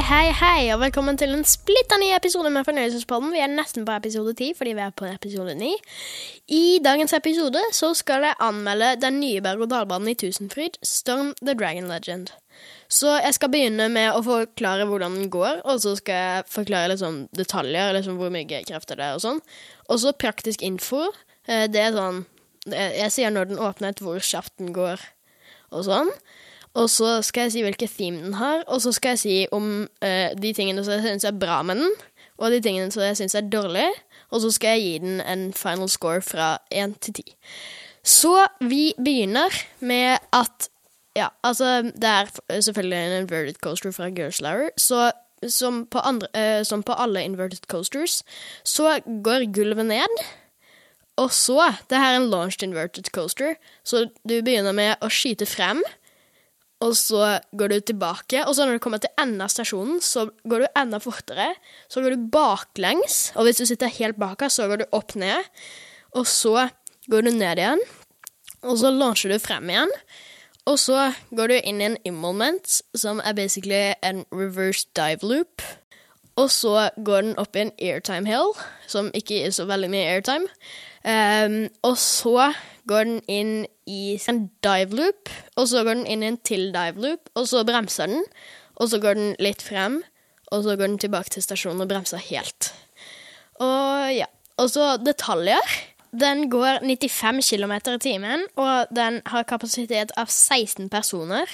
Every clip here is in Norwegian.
hei, hei, og velkommen til en splitta ny episode med Fornøyelsespodden. Vi er nesten på episode 10, fordi vi er på episode 9. I dagens episode så skal jeg anmelde den nye berg-og-dal-banen i Tusenfryd, Storm the Dragon Legend. Så jeg skal begynne med å forklare hvordan den går, og så skal jeg forklare litt sånn detaljer, liksom hvor mye krefter det er og sånn. Og så praktisk info. Eh, Det er sånn jeg sier når den åpnet, hvor kjapt den går, og sånn. Og så skal jeg si hvilke theme den har, og så skal jeg si om uh, de tingene som jeg syns er bra med den, og de tingene som jeg syns er dårlig, og så skal jeg gi den en final score fra én til ti. Så vi begynner med at Ja, altså, det er selvfølgelig en inverted coaster fra Gerslauer, så som på, andre, uh, som på alle inverted coasters, så går gulvet ned. Og så Det her er en launched inverted coaster, så du begynner med å skyte frem. Og så går du tilbake, og så når du kommer til enden av stasjonen, så går du enda fortere. Så går du baklengs, og hvis du sitter helt bak her, så går du opp ned. Og så går du ned igjen, og så launcher du frem igjen. Og så går du inn i en immoment, som er basically en reverse dive loop. Og så går den opp i en airtime hill, som ikke gir så veldig mye airtime. Um, og så går den inn i en dive loop, og så går den inn i en til dive loop, og så bremser den. Og så går den litt frem, og så går den tilbake til stasjonen og bremser helt. Og ja. Og så detaljer. Den går 95 km i timen, og den har kapasitet av 16 personer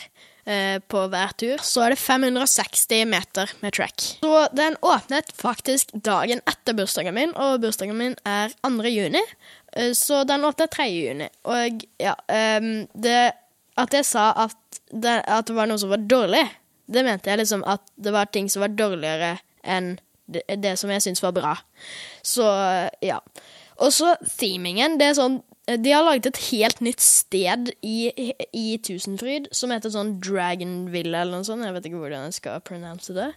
eh, på hver tur. Så er det 560 meter med track. Så den åpnet faktisk dagen etter bursdagen min, og bursdagen min er 2. juni. Eh, så den åpnet 3. juni. Og ja eh, det, At jeg sa at det, at det var noe som var dårlig, det mente jeg liksom at det var ting som var dårligere enn det, det som jeg syntes var bra. Så ja. Og så themingen. Det er sånn De har laget et helt nytt sted i, i Tusenfryd som heter sånn Dragonville eller noe sånt. Jeg vet ikke hvordan jeg skal pronounce det.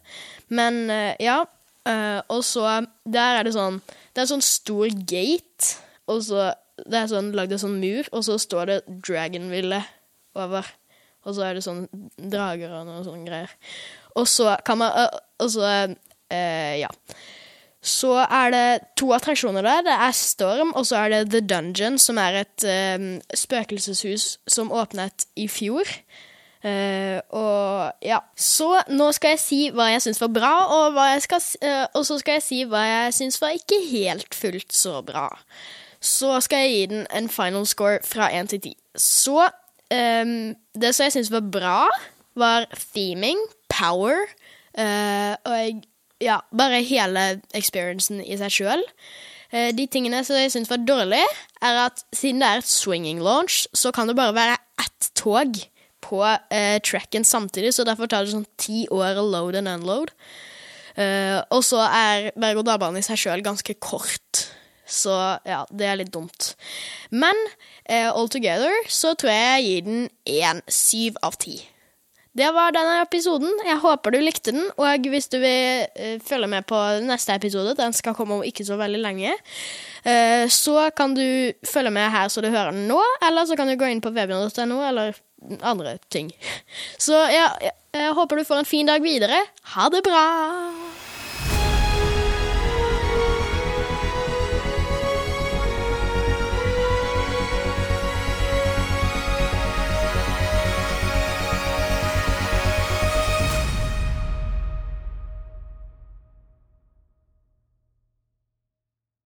Men eh, ja. Eh, og så Der er det sånn Det er sånn stor gate, og så Det er sånn lagd en sånn mur, og så står det Dragonville over. Og så er det sånn drager og noe sånne greier. Og så kan man Og så øh, Ja. Så er det to attraksjoner der. Det er Storm, og så er det The Dungeon, som er et um, spøkelseshus som åpnet i fjor. Uh, og ja. Så nå skal jeg si hva jeg syns var bra, og, jeg skal, eh, og så skal jeg si hva jeg syns var ikke helt fullt så bra. Så skal jeg gi den en final score fra 1 til 10. Så um, det som jeg syns var bra, var theming, power, uh, og ja, bare hele experiencen i seg sjøl. de tingene som jeg syns var dårlig, er at siden det er et swinging launch, så kan det bare være ett tog på eh, tracken samtidig, så derfor tar det sånn ti år å load and unload. Eh, og så er berg-og-dal-banen i seg sjøl ganske kort. Så ja, det er litt dumt. Men eh, all together så tror jeg jeg gir den en syv av ti. Det var denne episoden. Jeg håper du likte den. Og hvis du vil eh, følge med på neste episode, den skal komme om ikke så veldig lenge, eh, så kan du følge med her så du hører den nå, eller så kan du gå inn på webinar.no eller andre ting. Så ja, jeg, håper du får en fin dag videre. Ha det bra!